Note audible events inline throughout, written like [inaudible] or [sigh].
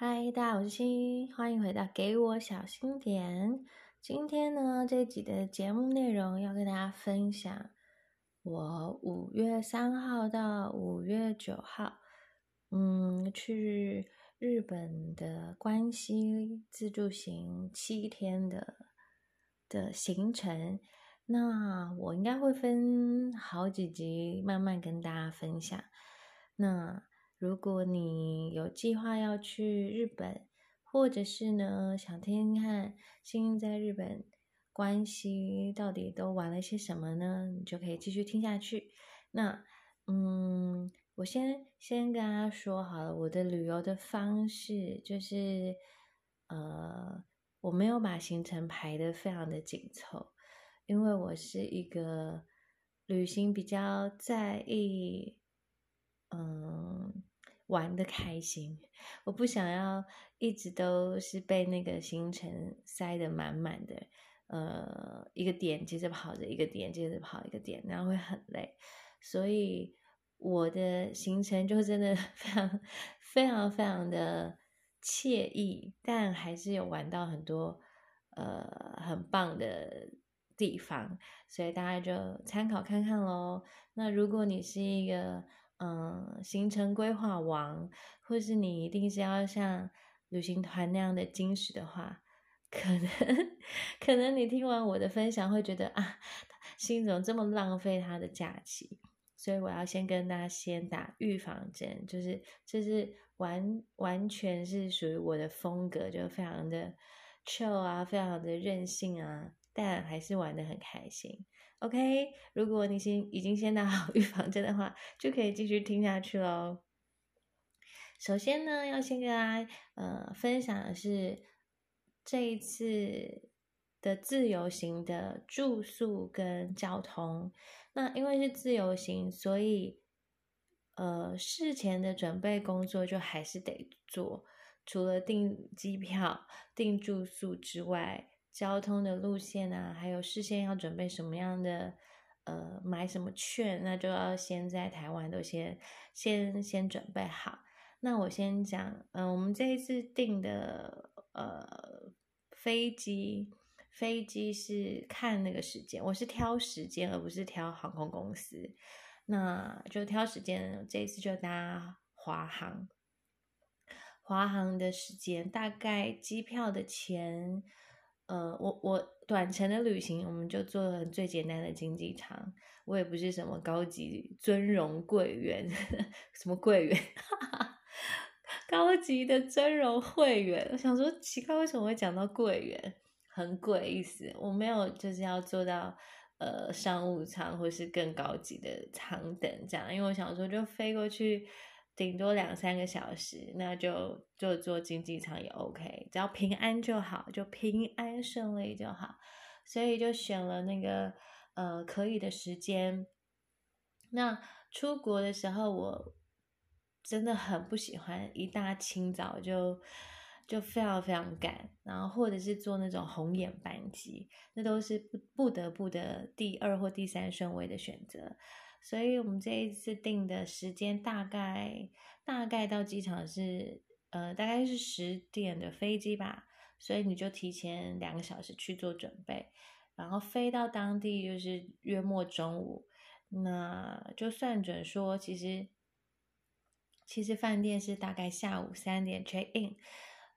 嗨，大家好，我是心，欢迎回到给我小心点。今天呢，这集的节目内容要跟大家分享我五月三号到五月九号，嗯，去日本的关西自助行七天的的行程。那我应该会分好几集慢慢跟大家分享。那如果你有计划要去日本，或者是呢想听听看星星在日本关系到底都玩了些什么呢？你就可以继续听下去。那嗯，我先先跟大家说好了，我的旅游的方式就是，呃，我没有把行程排的非常的紧凑，因为我是一个旅行比较在意，嗯。玩的开心，我不想要一直都是被那个行程塞得满满的，呃，一个点接着跑着一个点接着跑一个点，然后会很累，所以我的行程就真的 [laughs] 非常非常非常的惬意，但还是有玩到很多呃很棒的地方，所以大家就参考看看喽。那如果你是一个嗯，行程规划王，或是你一定是要像旅行团那样的精实的话，可能 [laughs] 可能你听完我的分享会觉得啊，心总这么浪费他的假期，所以我要先跟大家先打预防针，就是这是完完全是属于我的风格，就非常的 chill 啊，非常的任性啊，但还是玩的很开心。OK，如果你先已经先打好预防针的话，就可以继续听下去喽。首先呢，要先跟大家呃分享的是这一次的自由行的住宿跟交通。那因为是自由行，所以呃事前的准备工作就还是得做，除了订机票、订住宿之外。交通的路线啊，还有事先要准备什么样的，呃，买什么券，那就要先在台湾都先先先准备好。那我先讲，嗯，我们这一次订的呃飞机，飞机是看那个时间，我是挑时间，而不是挑航空公司。那就挑时间，这一次就搭华航，华航的时间大概机票的钱。呃，我我短程的旅行，我们就坐最简单的经济舱。我也不是什么高级尊荣贵员，[laughs] 什么贵员，[laughs] 高级的尊荣会员。我想说，奇怪，为什么会讲到贵员？很贵意思。我没有就是要做到呃商务舱或是更高级的舱等这样，因为我想说就飞过去。顶多两三个小时，那就就坐经济舱也 OK，只要平安就好，就平安顺利就好。所以就选了那个呃可以的时间。那出国的时候，我真的很不喜欢一大清早就就非常非常赶，然后或者是坐那种红眼班机，那都是不不得不的第二或第三顺位的选择。所以我们这一次定的时间大概大概到机场是呃大概是十点的飞机吧，所以你就提前两个小时去做准备，然后飞到当地就是约莫中午，那就算准说其实其实饭店是大概下午三点 check in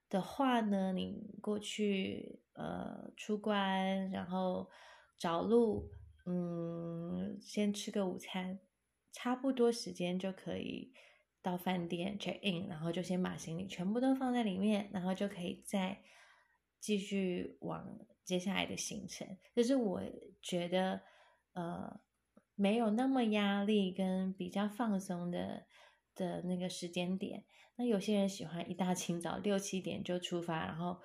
的话呢，你过去呃出关然后找路。嗯，先吃个午餐，差不多时间就可以到饭店 check in，然后就先把行李全部都放在里面，然后就可以再继续往接下来的行程。就是我觉得，呃，没有那么压力跟比较放松的的那个时间点。那有些人喜欢一大清早六七点就出发，然后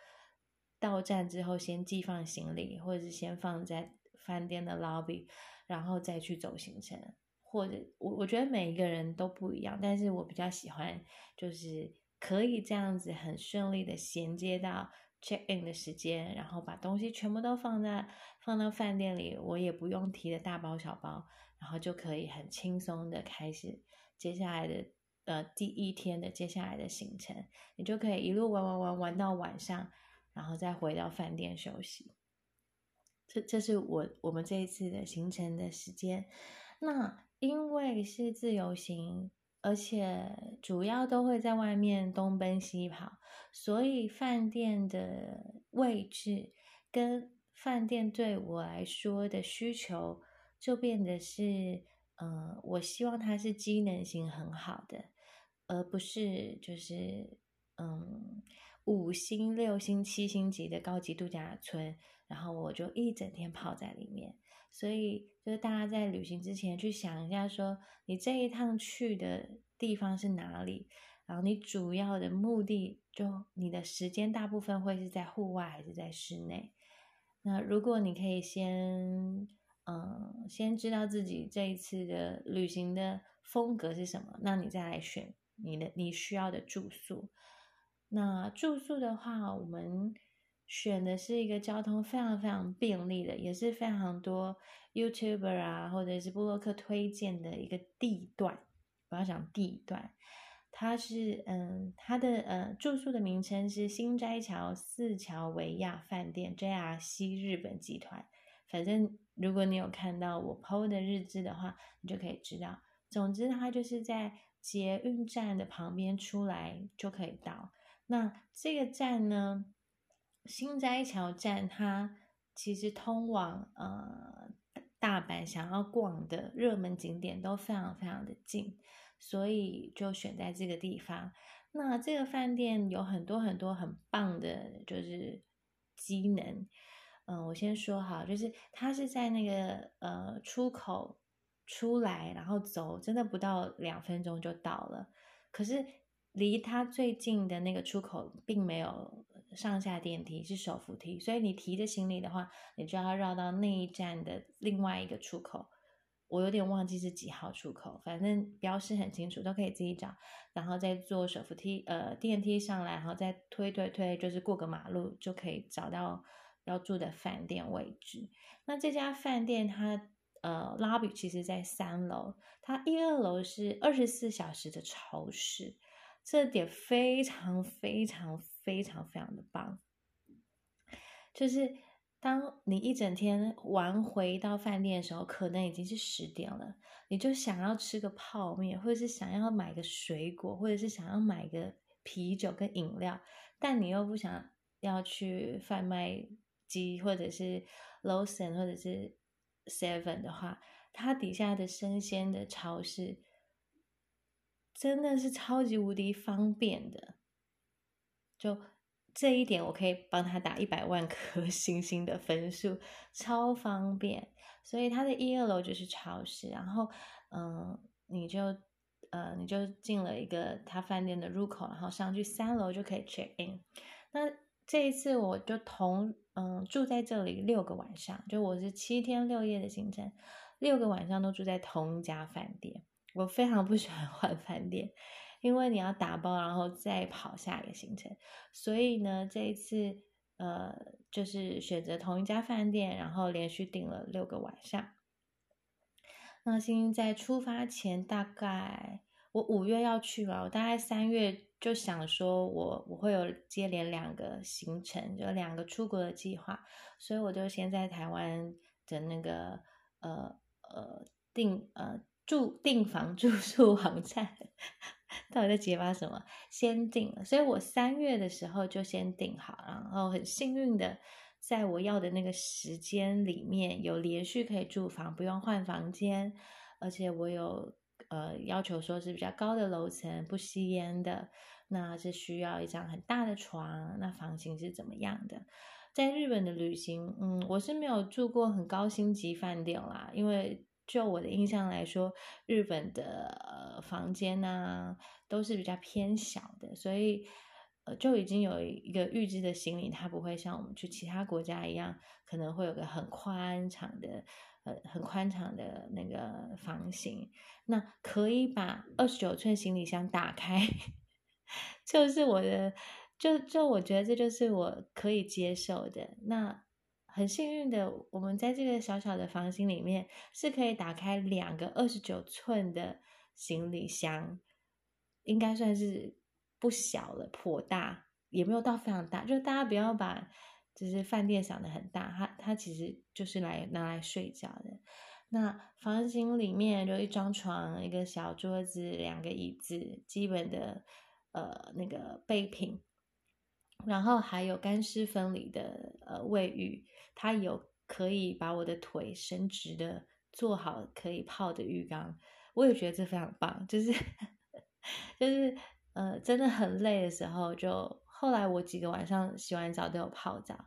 到站之后先寄放行李，或者是先放在。饭店的 lobby，然后再去走行程，或者我我觉得每一个人都不一样，但是我比较喜欢就是可以这样子很顺利的衔接到 check in 的时间，然后把东西全部都放在放到饭店里，我也不用提的大包小包，然后就可以很轻松的开始接下来的呃第一天的接下来的行程，你就可以一路玩玩玩玩到晚上，然后再回到饭店休息。这这是我我们这一次的行程的时间。那因为是自由行，而且主要都会在外面东奔西跑，所以饭店的位置跟饭店对我来说的需求就变得是，嗯，我希望它是机能性很好的，而不是就是嗯五星、六星、七星级的高级度假村。然后我就一整天泡在里面，所以就是大家在旅行之前去想一下，说你这一趟去的地方是哪里，然后你主要的目的就你的时间大部分会是在户外还是在室内？那如果你可以先嗯先知道自己这一次的旅行的风格是什么，那你再来选你的你需要的住宿。那住宿的话，我们。选的是一个交通非常非常便利的，也是非常多 YouTuber 啊，或者是布洛克推荐的一个地段。我要讲地段，它是嗯，它的呃住宿的名称是新斋桥四桥维亚饭店 JRC 日本集团。反正如果你有看到我 PO 的日志的话，你就可以知道。总之，它就是在捷运站的旁边出来就可以到。那这个站呢？新斋桥站，它其实通往呃大阪想要逛的热门景点都非常非常的近，所以就选在这个地方。那这个饭店有很多很多很棒的，就是机能。嗯，我先说好，就是它是在那个呃出口出来，然后走，真的不到两分钟就到了。可是离它最近的那个出口并没有。上下电梯是手扶梯，所以你提着行李的话，你就要绕到那一站的另外一个出口。我有点忘记是几号出口，反正标示很清楚，都可以自己找。然后再坐手扶梯，呃，电梯上来，然后再推推推，就是过个马路就可以找到要住的饭店位置。那这家饭店它呃，lobby 其实在三楼，它一二楼是二十四小时的超市，这点非常非常。非常非常的棒，就是当你一整天玩回到饭店的时候，可能已经是十点了，你就想要吃个泡面，或者是想要买个水果，或者是想要买个啤酒跟饮料，但你又不想要去贩卖机或者是 Lawson 或者是 Seven 的话，它底下的生鲜的超市真的是超级无敌方便的。就这一点，我可以帮他打一百万颗 [laughs] 星星的分数，超方便。所以他的一二楼就是超市，然后嗯，你就呃你就进了一个他饭店的入口，然后上去三楼就可以 check in。那这一次我就同嗯住在这里六个晚上，就我是七天六夜的行程，六个晚上都住在同一家饭店。我非常不喜欢 [laughs] 换饭店。因为你要打包，然后再跑下一个行程，所以呢，这一次呃，就是选择同一家饭店，然后连续订了六个晚上。那星星在出发前，大概我五月要去嘛，我大概三月就想说，我我会有接连两个行程，就两个出国的计划，所以我就先在台湾的那个呃呃订呃住订房 [laughs] 住宿网站。[laughs] 到底在结巴什么？先定了，所以我三月的时候就先定好，然后很幸运的，在我要的那个时间里面有连续可以住房，不用换房间，而且我有呃要求说是比较高的楼层，不吸烟的，那是需要一张很大的床，那房型是怎么样的？在日本的旅行，嗯，我是没有住过很高星级饭店啦，因为。就我的印象来说，日本的房间呢都是比较偏小的，所以呃就已经有一个预知的行李，它不会像我们去其他国家一样，可能会有个很宽敞的呃很宽敞的那个房型，那可以把二十九寸行李箱打开，[laughs] 就是我的，就就我觉得这就是我可以接受的那。很幸运的，我们在这个小小的房型里面是可以打开两个二十九寸的行李箱，应该算是不小了，颇大，也没有到非常大，就大家不要把就是饭店想的很大，它它其实就是来拿来睡觉的。那房型里面就一张床、一个小桌子、两个椅子，基本的呃那个备品，然后还有干湿分离的呃卫浴，它有可以把我的腿伸直的做好可以泡的浴缸，我也觉得这非常棒，就是就是呃真的很累的时候，就后来我几个晚上洗完澡都有泡澡，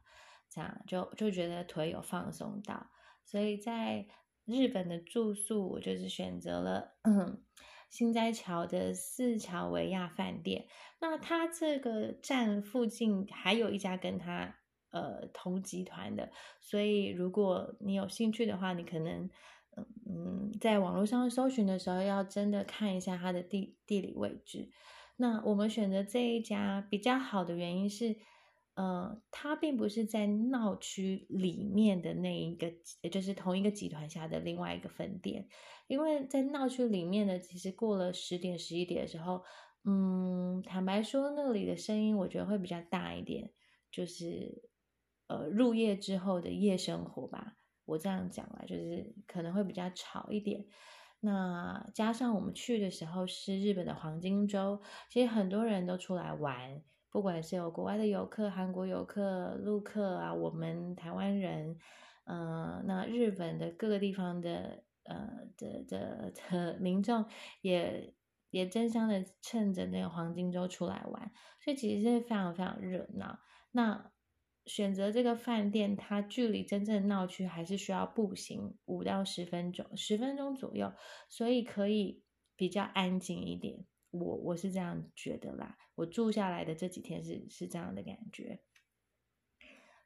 这样就就觉得腿有放松到，所以在。日本的住宿，我就是选择了新斋桥的四桥维亚饭店。那它这个站附近还有一家跟它呃同集团的，所以如果你有兴趣的话，你可能嗯在网络上搜寻的时候，要真的看一下它的地地理位置。那我们选择这一家比较好的原因是。呃，它并不是在闹区里面的那一个，也就是同一个集团下的另外一个分店，因为在闹区里面呢，其实过了十点、十一点的时候，嗯，坦白说，那里的声音我觉得会比较大一点，就是呃，入夜之后的夜生活吧，我这样讲啦，就是可能会比较吵一点。那加上我们去的时候是日本的黄金周，其实很多人都出来玩。不管是有国外的游客、韩国游客、陆客啊，我们台湾人，呃，那日本的各个地方的呃的的的民众也也争相的趁着那个黄金周出来玩，所以其实是非常非常热闹。那选择这个饭店，它距离真正闹区还是需要步行五到十分钟，十分钟左右，所以可以比较安静一点。我我是这样觉得啦，我住下来的这几天是是这样的感觉。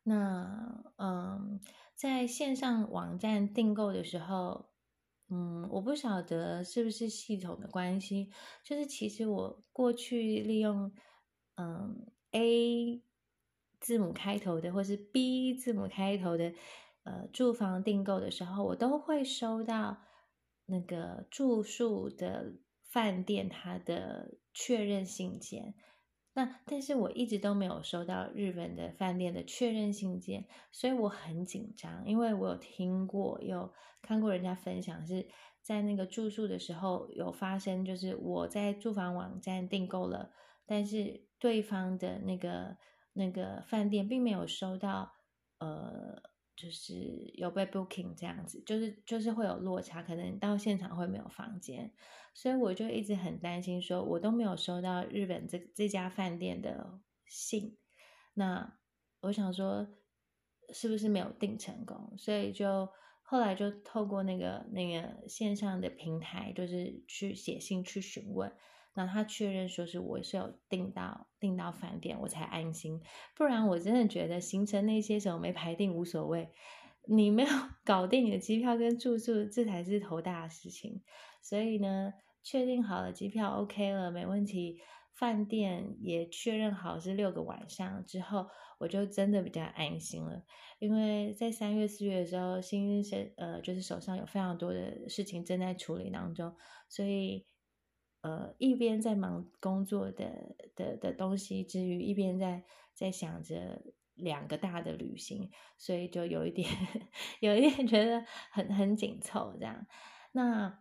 那嗯，在线上网站订购的时候，嗯，我不晓得是不是系统的关系，就是其实我过去利用嗯 A 字母开头的或是 B 字母开头的呃住房订购的时候，我都会收到那个住宿的。饭店它的确认信件，那但是我一直都没有收到日本的饭店的确认信件，所以我很紧张，因为我有听过，有看过人家分享是在那个住宿的时候有发生，就是我在住房网站订购了，但是对方的那个那个饭店并没有收到，呃。就是有被 booking 这样子，就是就是会有落差，可能到现场会没有房间，所以我就一直很担心，说我都没有收到日本这这家饭店的信，那我想说是不是没有订成功，所以就后来就透过那个那个线上的平台，就是去写信去询问。那他确认说是我是有订到订到饭店，我才安心。不然我真的觉得行程那些什么没排定无所谓，你没有 [laughs] 搞定你的机票跟住宿，这才是头大的事情。所以呢，确定好了机票 OK 了，没问题，饭店也确认好是六个晚上之后，我就真的比较安心了。因为在三月四月的时候，新生呃就是手上有非常多的事情正在处理当中，所以。呃，一边在忙工作的的的东西之余，一边在在想着两个大的旅行，所以就有一点 [laughs] 有一点觉得很很紧凑这样。那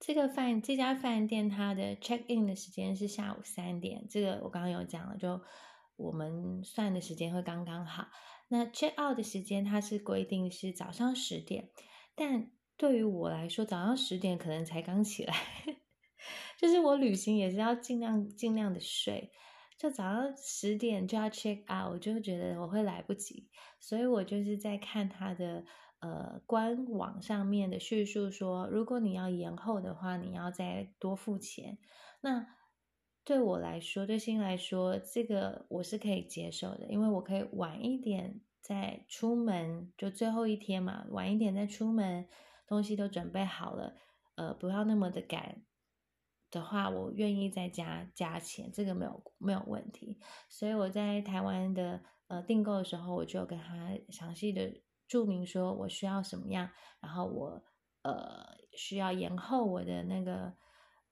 这个饭这家饭店它的 check in 的时间是下午三点，这个我刚刚有讲了，就我们算的时间会刚刚好。那 check out 的时间它是规定是早上十点，但对于我来说，早上十点可能才刚起来。就是我旅行也是要尽量尽量的睡，就早上十点就要 check out，我就觉得我会来不及，所以我就是在看他的呃官网上面的叙述说，如果你要延后的话，你要再多付钱。那对我来说，对新来说，这个我是可以接受的，因为我可以晚一点再出门，就最后一天嘛，晚一点再出门，东西都准备好了，呃，不要那么的赶。的话，我愿意再加加钱，这个没有没有问题。所以我在台湾的呃订购的时候，我就跟他详细的注明说我需要什么样，然后我呃需要延后我的那个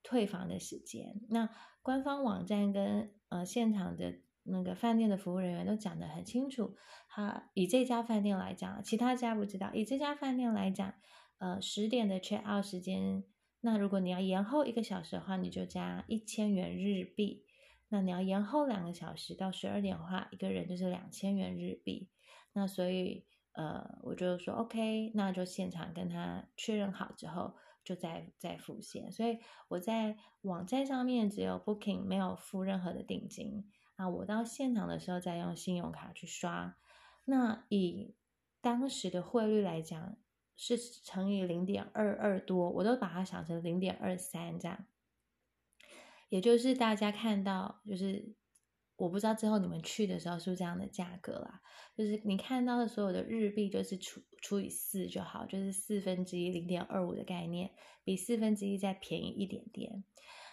退房的时间。那官方网站跟呃现场的那个饭店的服务人员都讲得很清楚。哈，以这家饭店来讲，其他家不知道。以这家饭店来讲，呃，十点的 check out 时间，那如果你要延后一个小时的话，你就加一千元日币。那你要延后两个小时到十二点的话，一个人就是两千元日币。那所以。呃，我就说 OK，那就现场跟他确认好之后，就再再付现。所以我在网站上面只有 Booking，没有付任何的定金啊。我到现场的时候再用信用卡去刷。那以当时的汇率来讲，是乘以零点二二多，我都把它想成零点二三这样。也就是大家看到，就是。我不知道之后你们去的时候是不是这样的价格啦？就是你看到的所有的日币就是除除以四就好，就是四分之一零点二五的概念，比四分之一再便宜一点点。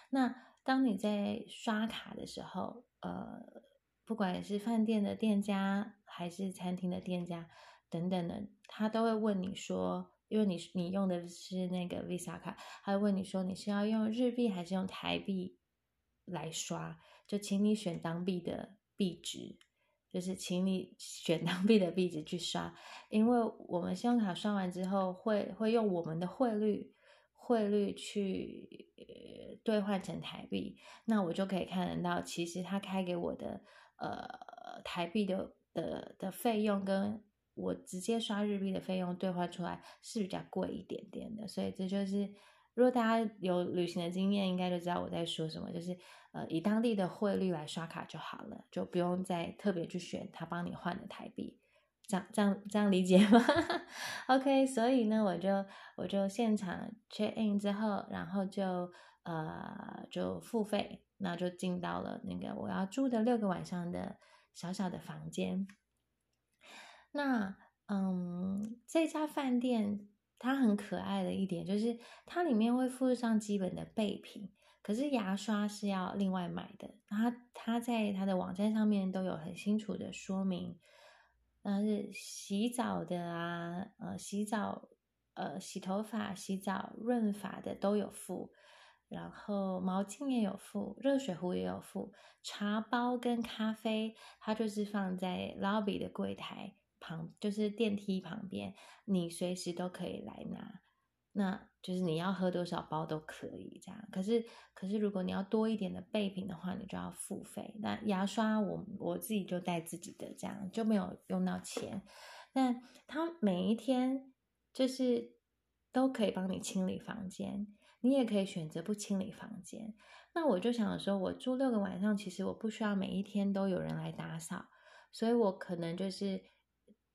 那当你在刷卡的时候，呃，不管是饭店的店家还是餐厅的店家等等的，他都会问你说，因为你你用的是那个 Visa 卡，他会问你说你是要用日币还是用台币来刷。就请你选当币的币值，就是请你选当币的币值去刷，因为我们信用卡刷完之后会会用我们的汇率汇率去兑换成台币，那我就可以看得到，其实他开给我的呃台币的的的费用跟我直接刷日币的费用兑换出来是比较贵一点点的，所以这就是。如果大家有旅行的经验，应该就知道我在说什么，就是呃，以当地的汇率来刷卡就好了，就不用再特别去选他帮你换的台币，这样这样这样理解吗？[laughs] OK，所以呢，我就我就现场 check in 之后，然后就呃就付费，那就进到了那个我要住的六个晚上的小小的房间。那嗯，这家饭店。它很可爱的一点就是，它里面会附上基本的备品，可是牙刷是要另外买的。它它在它的网站上面都有很清楚的说明，呃，是洗澡的啊，呃，洗澡，呃，洗头发、洗澡、润发的都有附，然后毛巾也有附，热水壶也有附，茶包跟咖啡，它就是放在 lobby 的柜台。旁就是电梯旁边，你随时都可以来拿，那就是你要喝多少包都可以这样。可是，可是如果你要多一点的备品的话，你就要付费。那牙刷我我自己就带自己的，这样就没有用到钱。但他每一天就是都可以帮你清理房间，你也可以选择不清理房间。那我就想说，我住六个晚上，其实我不需要每一天都有人来打扫，所以我可能就是。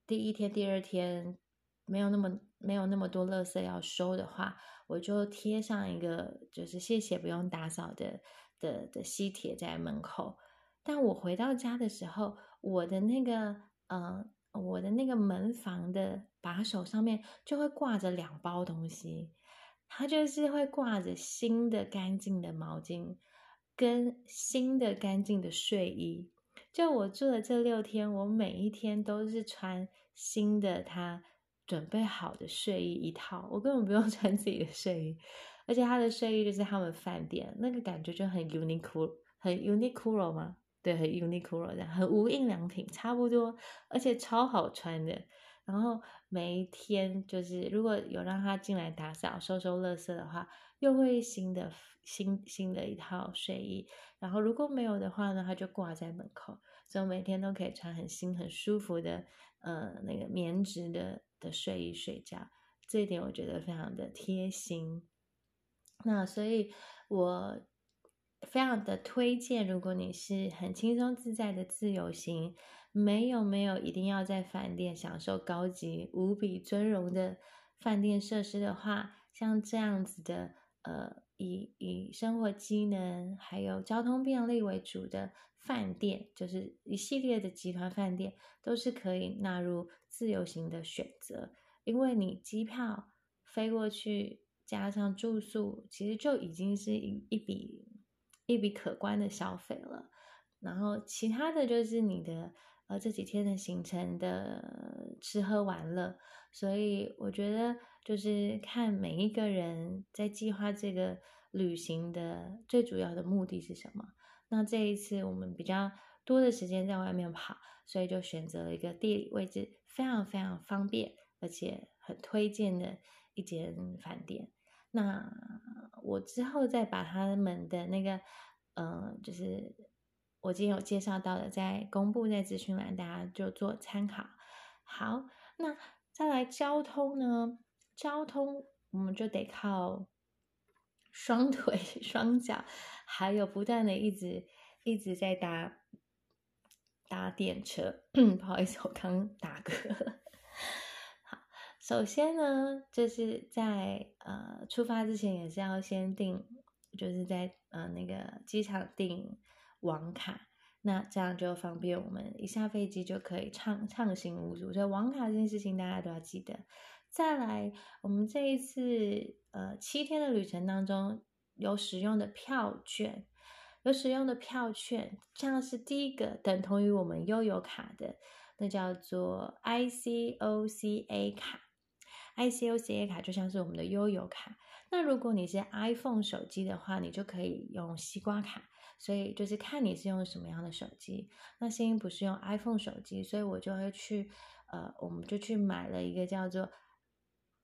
第一天、第二天没有那么没有那么多垃圾要收的话，我就贴上一个就是谢谢不用打扫的的的吸铁在门口。但我回到家的时候，我的那个呃我的那个门房的把手上面就会挂着两包东西，它就是会挂着新的干净的毛巾跟新的干净的睡衣。就我住的这六天，我每一天都是穿新的他准备好的睡衣一套，我根本不用 [laughs] 穿自己的睡衣，而且他的睡衣就是他们饭店那个感觉就很 Uniqlo，很 Uniqlo 吗？对，很 Uniqlo 这样，很无印良品差不多，而且超好穿的。然后每一天就是如果有让他进来打扫、收收垃圾的话，又会新的。新新的一套睡衣，然后如果没有的话呢，它就挂在门口，所以每天都可以穿很新、很舒服的呃那个棉质的的睡衣睡觉。这一点我觉得非常的贴心。那所以我非常的推荐，如果你是很轻松自在的自由行，没有没有一定要在饭店享受高级无比尊荣的饭店设施的话，像这样子的呃。以以生活机能还有交通便利为主的饭店，就是一系列的集团饭店，都是可以纳入自由行的选择。因为你机票飞过去，加上住宿，其实就已经是一一笔一笔可观的消费了。然后其他的就是你的这几天的行程的吃喝玩乐。所以我觉得。就是看每一个人在计划这个旅行的最主要的目的是什么。那这一次我们比较多的时间在外面跑，所以就选择了一个地理位置非常非常方便，而且很推荐的一间饭店。那我之后再把他们的那个，嗯，就是我今天有介绍到的，在公布在资讯栏，大家就做参考。好，那再来交通呢？交通我们就得靠双腿、双脚，还有不断的一直一直在搭搭电车。[coughs] 不好意思，我刚打嗝。好首先呢，就是在呃出发之前也是要先订，就是在呃那个机场订网卡，那这样就方便我们一下飞机就可以畅畅行无阻。所以网卡这件事情大家都要记得。再来，我们这一次呃七天的旅程当中有使用的票券，有使用的票券，像是第一个等同于我们悠游卡的，那叫做 ICOCA 卡。ICOCA 卡就像是我们的悠游卡，那如果你是 iPhone 手机的话，你就可以用西瓜卡。所以就是看你是用什么样的手机。那欣欣不是用 iPhone 手机，所以我就会去，呃，我们就去买了一个叫做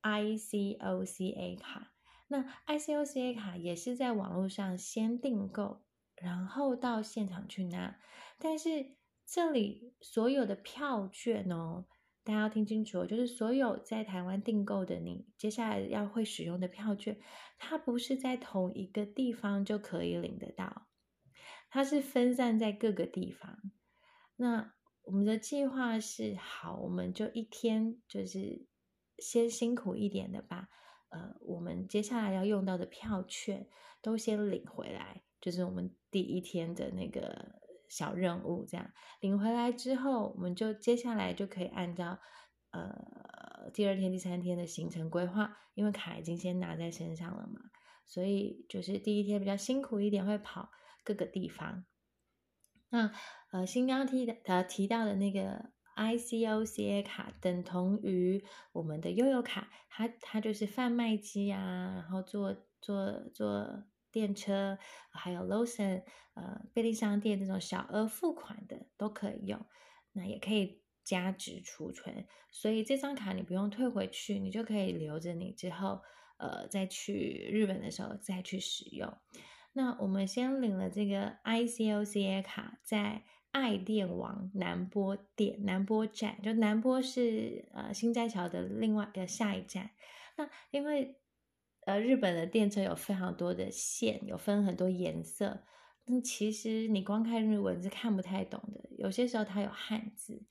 ICOCA 卡。那 ICOCA 卡也是在网络上先订购，然后到现场去拿。但是这里所有的票券哦。大家要听清楚，就是所有在台湾订购的，你接下来要会使用的票券，它不是在同一个地方就可以领得到，它是分散在各个地方。那我们的计划是，好，我们就一天就是先辛苦一点的把，呃，我们接下来要用到的票券都先领回来，就是我们第一天的那个。小任务这样领回来之后，我们就接下来就可以按照呃第二天、第三天的行程规划，因为卡已经先拿在身上了嘛，所以就是第一天比较辛苦一点，会跑各个地方。那呃，新刚提的呃提到的那个 ICOCA 卡，等同于我们的悠游卡，它它就是贩卖机啊，然后做做做。电车还有 l o s o n 呃，便利商店这种小额付款的都可以用，那也可以加值储存，所以这张卡你不用退回去，你就可以留着，你之后呃再去日本的时候再去使用。那我们先领了这个 ICOCA 卡，在爱电王南波店南波站，就南波是呃新斋桥的另外的下一站。那因为呃，日本的电车有非常多的线，有分很多颜色。那其实你光看日文是看不太懂的，有些时候它有汉字，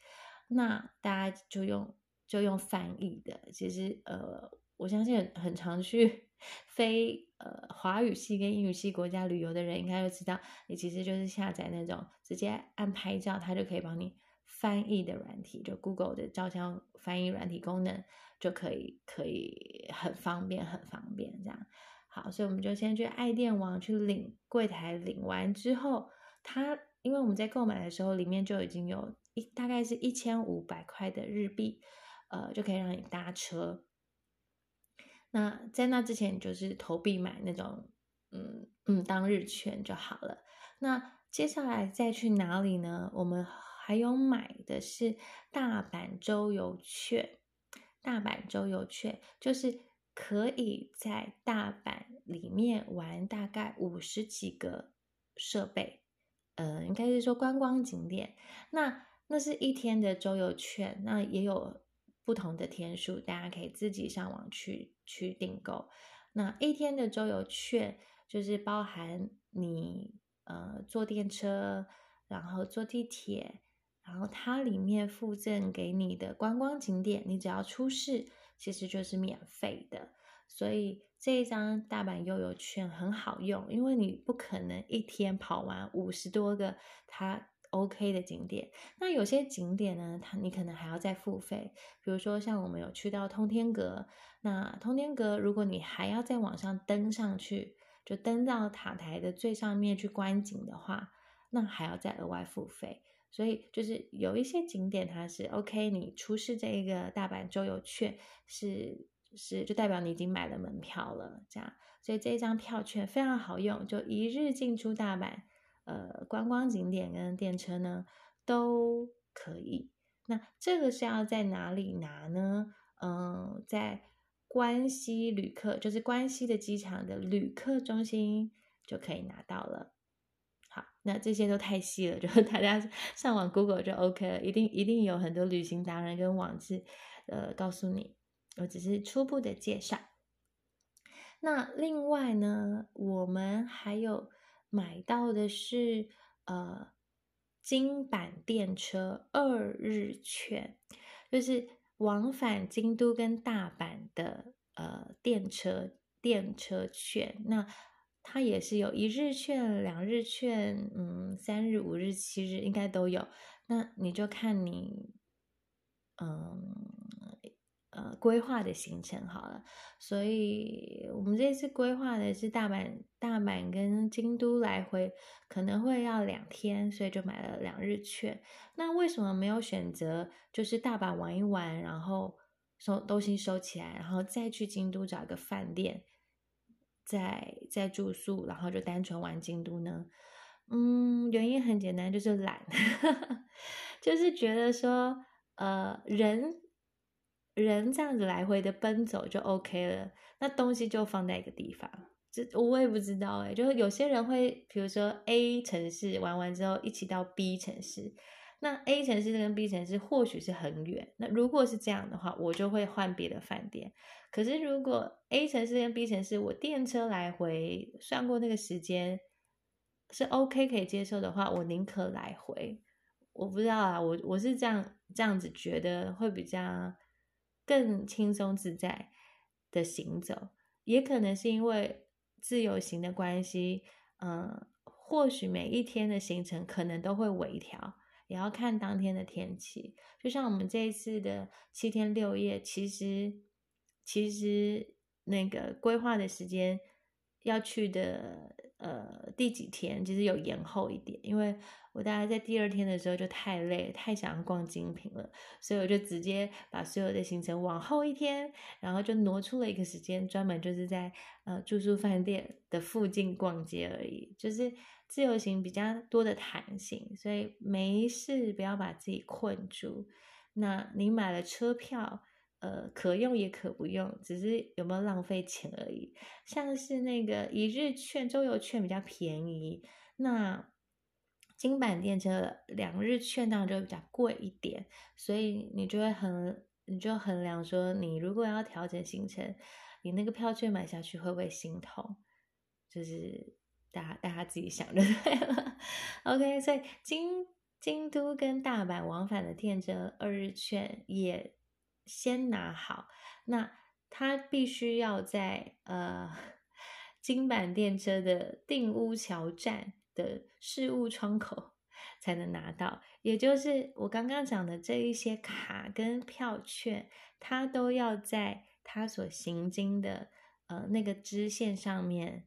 那大家就用就用翻译的。其实呃，我相信很常去 [laughs] 飞呃华语系跟英语系国家旅游的人，应该都知道，你其实就是下载那种直接按拍照，它就可以帮你翻译的软体，就 Google 的照相翻译软体功能。就可以，可以很方便，很方便这样。好，所以我们就先去爱电网去领柜台，领完之后，它因为我们在购买的时候，里面就已经有一大概是一千五百块的日币，呃，就可以让你搭车。那在那之前，你就是投币买那种，嗯嗯，当日券就好了。那接下来再去哪里呢？我们还有买的是大阪周游券。大阪周游券就是可以在大阪里面玩大概五十几个设备，呃，应该是说观光景点。那那是一天的周游券，那也有不同的天数，大家可以自己上网去去订购。那一天的周游券就是包含你呃坐电车，然后坐地铁。然后它里面附赠给你的观光景点，你只要出示，其实就是免费的。所以这一张大阪悠游券很好用，因为你不可能一天跑完五十多个它 OK 的景点。那有些景点呢，它你可能还要再付费。比如说像我们有去到通天阁，那通天阁如果你还要再往上登上去，就登到塔台的最上面去观景的话，那还要再额外付费。所以就是有一些景点它是 OK，你出示这个大阪周游券是是就代表你已经买了门票了，这样，所以这张票券非常好用，就一日进出大阪，呃，观光景点跟电车呢都可以。那这个是要在哪里拿呢？嗯，在关西旅客，就是关西的机场的旅客中心就可以拿到了。好，那这些都太细了，[laughs] 就大家上网 Google 就 OK 了，一定一定有很多旅行达人跟网志，呃，告诉你。我只是初步的介绍。那另外呢，我们还有买到的是呃金板电车二日券，就是往返京都跟大阪的呃电车电车券。那它也是有一日券、两日券，嗯，三日、五日、七日应该都有。那你就看你，嗯。呃，规划的行程好了，所以我们这次规划的是大阪、大阪跟京都来回，可能会要两天，所以就买了两日券。那为什么没有选择就是大阪玩一玩，然后收东西收起来，然后再去京都找一个饭店，再再住宿，然后就单纯玩京都呢？嗯，原因很简单，就是懒，[laughs] 就是觉得说，呃，人。人这样子来回的奔走就 OK 了，那东西就放在一个地方。这我也不知道哎，就是有些人会，比如说 A 城市玩完之后一起到 B 城市，那 A 城市跟 B 城市或许是很远。那如果是这样的话，我就会换别的饭店。可是如果 A 城市跟 B 城市我电车来回算过那个时间是 OK 可以接受的话，我宁可来回。我不知道啊，我我是这样这样子觉得会比较。更轻松自在的行走，也可能是因为自由行的关系，嗯，或许每一天的行程可能都会微调，也要看当天的天气。就像我们这一次的七天六夜，其实其实那个规划的时间要去的。呃，第几天其实有延后一点，因为我大概在第二天的时候就太累，太想要逛精品了，所以我就直接把所有的行程往后一天，然后就挪出了一个时间，专门就是在呃住宿饭店的附近逛街而已，就是自由行比较多的弹性，所以没事不要把自己困住。那你买了车票。呃，可用也可不用，只是有没有浪费钱而已。像是那个一日券、周游券比较便宜，那金板电车两日券当然就比较贵一点，所以你就会衡，你就衡量说，你如果要调整行程，你那个票券买下去会不会心痛？就是大家大家自己想就对了。OK，所以京京都跟大阪往返的电车二日券也。先拿好，那他必须要在呃金板电车的定屋桥站的事务窗口才能拿到，也就是我刚刚讲的这一些卡跟票券，他都要在他所行经的呃那个支线上面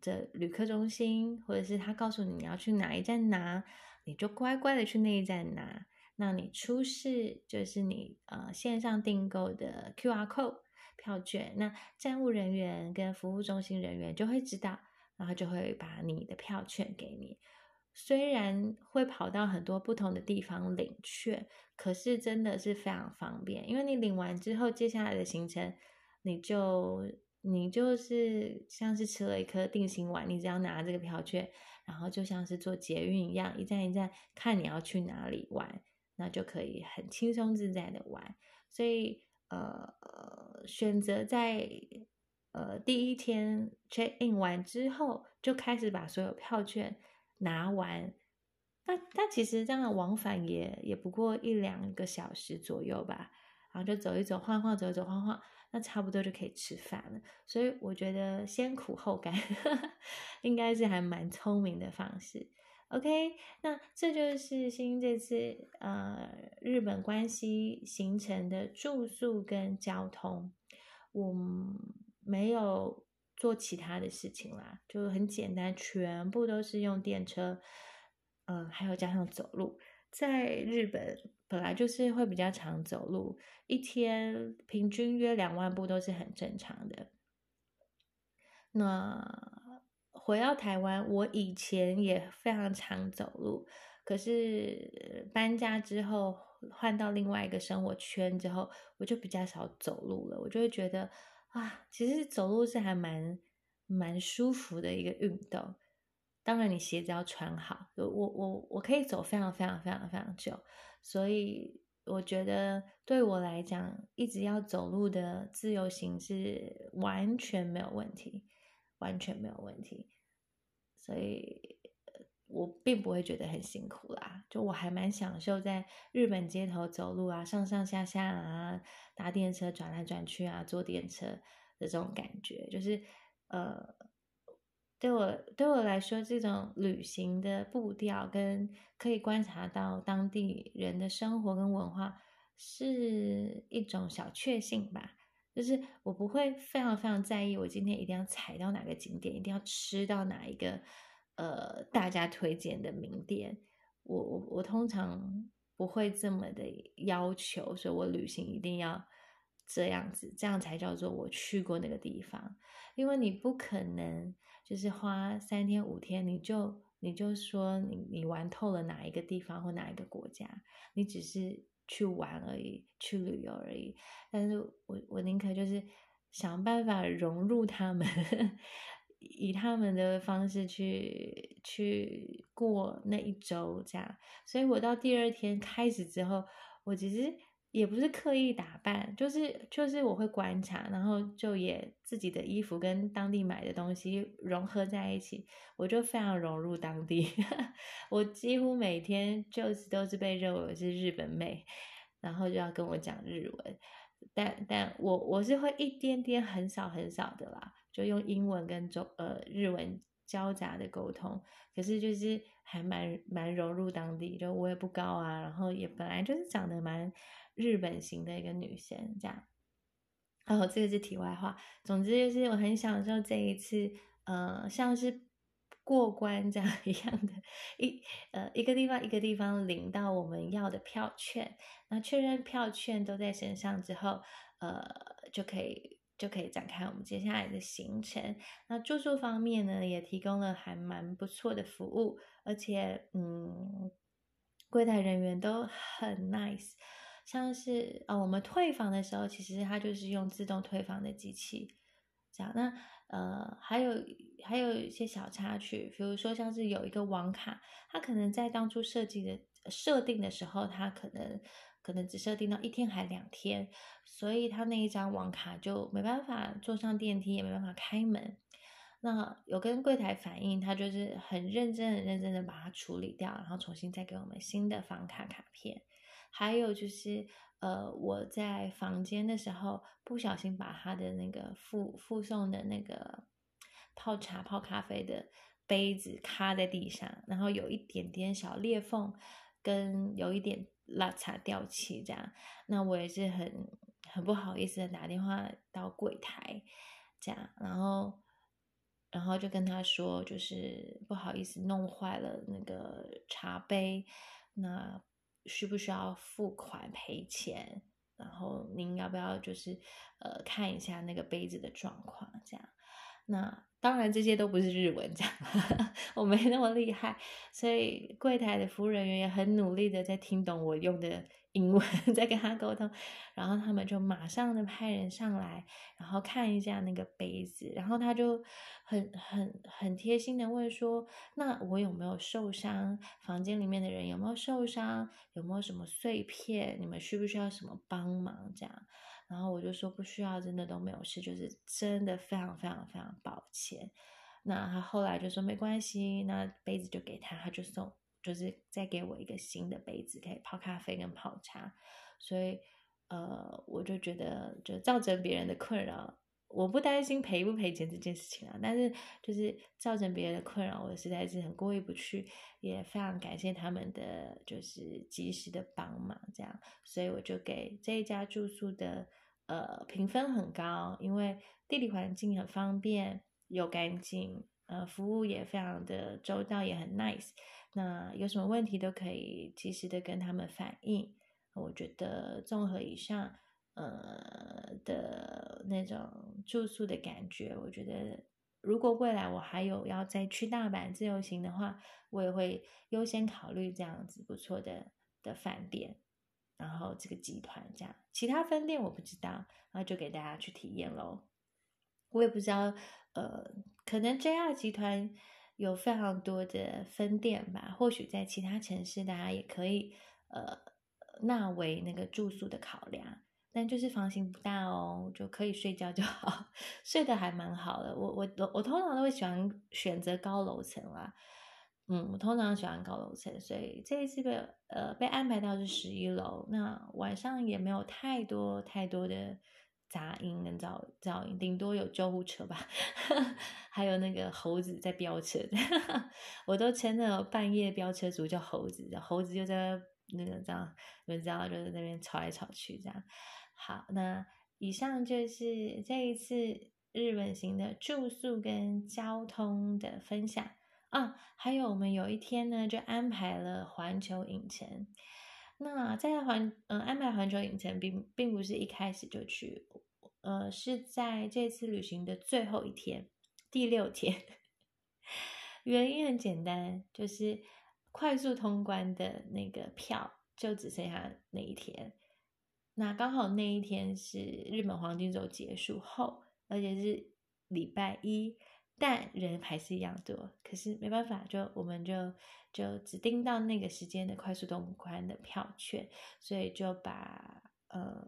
的旅客中心，或者是他告诉你你要去哪一站拿，你就乖乖的去那一站拿。那你出示就是你呃线上订购的 Q R code 票券，那站务人员跟服务中心人员就会知道，然后就会把你的票券给你。虽然会跑到很多不同的地方领券，可是真的是非常方便，因为你领完之后，接下来的行程你就你就是像是吃了一颗定心丸，你只要拿这个票券，然后就像是坐捷运一样，一站一站看你要去哪里玩。那就可以很轻松自在的玩，所以呃选择在呃第一天 check in 完之后就开始把所有票券拿完，那那其实这样往返也也不过一两个小时左右吧，然后就走一走晃晃走一走晃晃，那差不多就可以吃饭了。所以我觉得先苦后甘 [laughs] 应该是还蛮聪明的方式。OK，那这就是新这次呃日本关西行程的住宿跟交通，我没有做其他的事情啦，就很简单，全部都是用电车，嗯，还有加上走路，在日本本来就是会比较常走路，一天平均约两万步都是很正常的。那回到台湾，我以前也非常常走路，可是搬家之后换到另外一个生活圈之后，我就比较少走路了。我就会觉得啊，其实走路是还蛮蛮舒服的一个运动。当然，你鞋子要穿好。我我我可以走非常非常非常非常久，所以我觉得对我来讲，一直要走路的自由行是完全没有问题。完全没有问题，所以我并不会觉得很辛苦啦。就我还蛮享受在日本街头走路啊，上上下下啊，搭电车转来转去啊，坐电车的这种感觉，就是呃，对我对我来说，这种旅行的步调跟可以观察到当地人的生活跟文化，是一种小确幸吧。就是我不会非常非常在意，我今天一定要踩到哪个景点，一定要吃到哪一个呃大家推荐的名店。我我我通常不会这么的要求，所以我旅行一定要这样子，这样才叫做我去过那个地方。因为你不可能就是花三天五天，你就你就说你你玩透了哪一个地方或哪一个国家，你只是。去玩而已，去旅游而已。但是我我宁可就是想办法融入他们，[laughs] 以他们的方式去去过那一周这样。所以我到第二天开始之后，我其实。也不是刻意打扮，就是就是我会观察，然后就也自己的衣服跟当地买的东西融合在一起，我就非常融入当地。[laughs] 我几乎每天就是都是被认为是日本妹，然后就要跟我讲日文，但但我我是会一点点很少很少的啦，就用英文跟中呃日文交杂的沟通，可是就是还蛮蛮融入当地，就我也不高啊，然后也本来就是长得蛮。日本型的一个女生，这样，然后这个是题外话。总之就是我很享受这一次，呃，像是过关这样一样的，一呃一个地方一个地方领到我们要的票券，那确认票券都在身上之后，呃，就可以就可以展开我们接下来的行程。那住宿方面呢，也提供了还蛮不错的服务，而且嗯，柜台人员都很 nice。像是呃，我们退房的时候，其实它就是用自动退房的机器，这样。那呃，还有还有一些小插曲，比如说像是有一个网卡，它可能在当初设计的设定的时候，它可能可能只设定到一天还两天，所以它那一张网卡就没办法坐上电梯，也没办法开门。那有跟柜台反映，他就是很认真、很认真的把它处理掉，然后重新再给我们新的房卡卡片。还有就是，呃，我在房间的时候不小心把他的那个附附送的那个泡茶泡咖啡的杯子卡在地上，然后有一点点小裂缝，跟有一点拉碴掉漆这样，那我也是很很不好意思的打电话到柜台，这样，然后然后就跟他说，就是不好意思弄坏了那个茶杯，那。需不需要付款赔钱？然后您要不要就是呃看一下那个杯子的状况？这样，那当然这些都不是日文，[laughs] 这样我没那么厉害，所以柜台的服务人员也很努力的在听懂我用的。英文 [laughs] 在跟他沟通，然后他们就马上的派人上来，然后看一下那个杯子，然后他就很很很贴心的问说：“那我有没有受伤？房间里面的人有没有受伤？有没有什么碎片？你们需不需要什么帮忙？”这样，然后我就说不需要，真的都没有事，就是真的非常非常非常抱歉。那他后来就说没关系，那杯子就给他，他就送。就是再给我一个新的杯子，可以泡咖啡跟泡茶，所以呃，我就觉得就造成别人的困扰，我不担心赔不赔钱这件事情啊，但是就是造成别人的困扰，我实在是很过意不去，也非常感谢他们的就是及时的帮忙，这样，所以我就给这一家住宿的呃评分很高，因为地理环境很方便又干净，呃，服务也非常的周到，也很 nice。那有什么问题都可以及时的跟他们反映。我觉得综合以上，呃的那种住宿的感觉，我觉得如果未来我还有要再去大阪自由行的话，我也会优先考虑这样子不错的的饭店，然后这个集团这样，其他分店我不知道，然后就给大家去体验喽。我也不知道，呃，可能 JR 集团有非常多的分店吧，或许在其他城市大家也可以，呃。纳为那个住宿的考量，但就是房型不大哦，就可以睡觉就好，[laughs] 睡得还蛮好的。我我我我通常都会喜欢选择高楼层啦，嗯，我通常喜欢高楼层，所以这一次被呃被安排到是十一楼，那晚上也没有太多太多的杂音跟噪噪音，顶多有救护车吧，[laughs] 还有那个猴子在飙车，[laughs] 我都称那半夜飙车族叫猴子，猴子就在。那个这样，你们知道，就是那边吵来吵去这样。好，那以上就是这一次日本行的住宿跟交通的分享啊。还有我们有一天呢，就安排了环球影城。那在环嗯安排环球影城，并并不是一开始就去，呃，是在这次旅行的最后一天，第六天。[laughs] 原因很简单，就是。快速通关的那个票就只剩下那一天，那刚好那一天是日本黄金周结束后，而且是礼拜一，但人还是一样多。可是没办法，就我们就就只订到那个时间的快速通关的票券，所以就把呃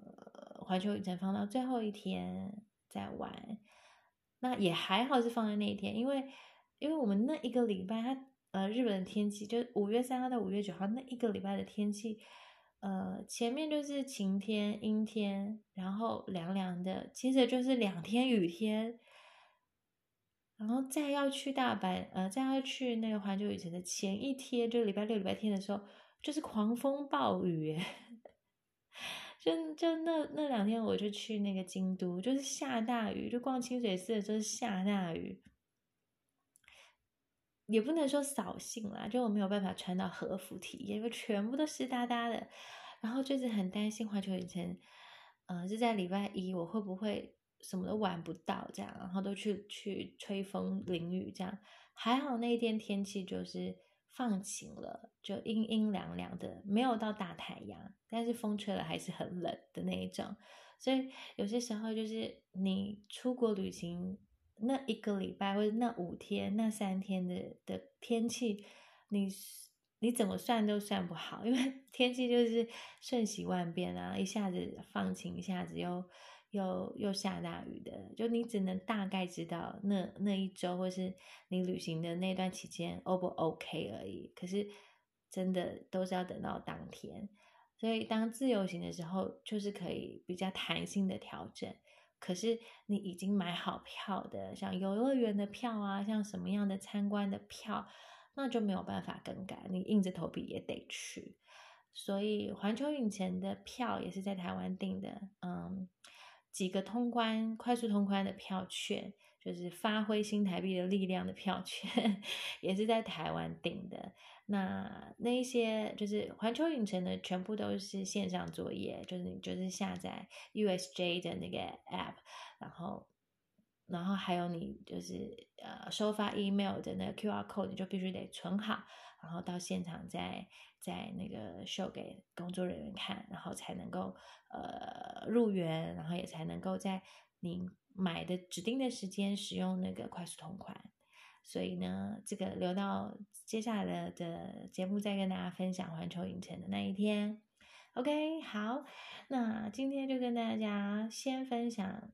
环球影城放到最后一天再玩。那也还好是放在那一天，因为因为我们那一个礼拜它。呃，日本的天气就五月三号到五月九号那一个礼拜的天气，呃，前面就是晴天、阴天，然后凉凉的，接着就是两天雨天，然后再要去大阪，呃，再要去那个环球影城的前一天，就礼拜六、礼拜天的时候，就是狂风暴雨，[laughs] 就就那那两天我就去那个京都，就是下大雨，就逛清水寺的时候下大雨。也不能说扫兴啦，就我没有办法穿到和服体验，因为全部都湿哒哒的。然后就是很担心环球影城，呃，是在礼拜一我会不会什么都玩不到这样，然后都去去吹风淋雨这样。还好那一天天气就是放晴了，就阴阴凉凉的，没有到大太阳，但是风吹了还是很冷的那一种。所以有些时候就是你出国旅行。那一个礼拜或者那五天、那三天的的天气，你你怎么算都算不好，因为 [laughs] 天气就是瞬息万变啊，一下子放晴，一下子又又又下大雨的，就你只能大概知道那那一周或是你旅行的那段期间 O 不 OK 而已。可是真的都是要等到当天，所以当自由行的时候，就是可以比较弹性的调整。可是你已经买好票的，像游乐园的票啊，像什么样的参观的票，那就没有办法更改，你硬着头皮也得去。所以环球影城的票也是在台湾订的，嗯，几个通关快速通关的票券，就是发挥新台币的力量的票券，[laughs] 也是在台湾订的。那那一些就是环球影城的，全部都是线上作业，就是你就是下载 USJ 的那个 App，然后，然后还有你就是呃收发 email 的那个 QR code，你就必须得存好，然后到现场再再那个 show 给工作人员看，然后才能够呃入园，然后也才能够在您买的指定的时间使用那个快速通款。所以呢，这个留到接下来的节目再跟大家分享环球影城的那一天。OK，好，那今天就跟大家先分享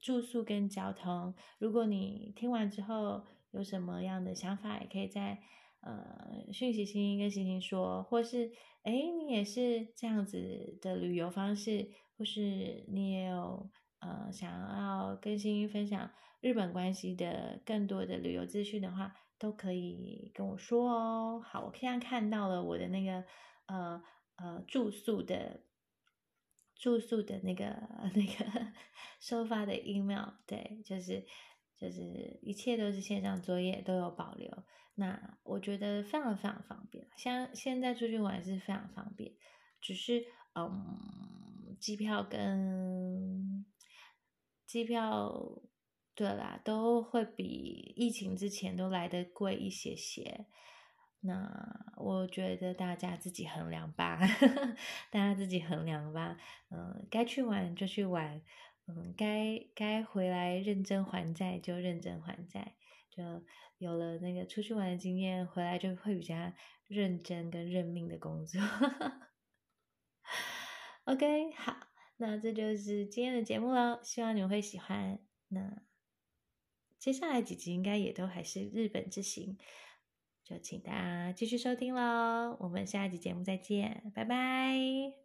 住宿跟交通。如果你听完之后有什么样的想法，也可以在呃讯息星星跟星星说，或是哎你也是这样子的旅游方式，或是你也有呃想要更新分享。日本关系的更多的旅游资讯的话，都可以跟我说哦。好，我现在看到了我的那个呃呃住宿的住宿的那个 [laughs] 那个收发的 email，对，就是就是一切都是线上作业都有保留。那我觉得非常非常方便，像现在出去玩是非常方便，只是嗯，机票跟机票，对啦，都会比疫情之前都来的贵一些些。那我觉得大家自己衡量吧，[laughs] 大家自己衡量吧。嗯，该去玩就去玩，嗯，该该回来认真还债就认真还债，就有了那个出去玩的经验，回来就会比较认真跟认命的工作。[laughs] OK，好，那这就是今天的节目了，希望你们会喜欢。那接下来几集应该也都还是日本之行。就请大家继续收听喽，我们下一集节目再见，拜拜。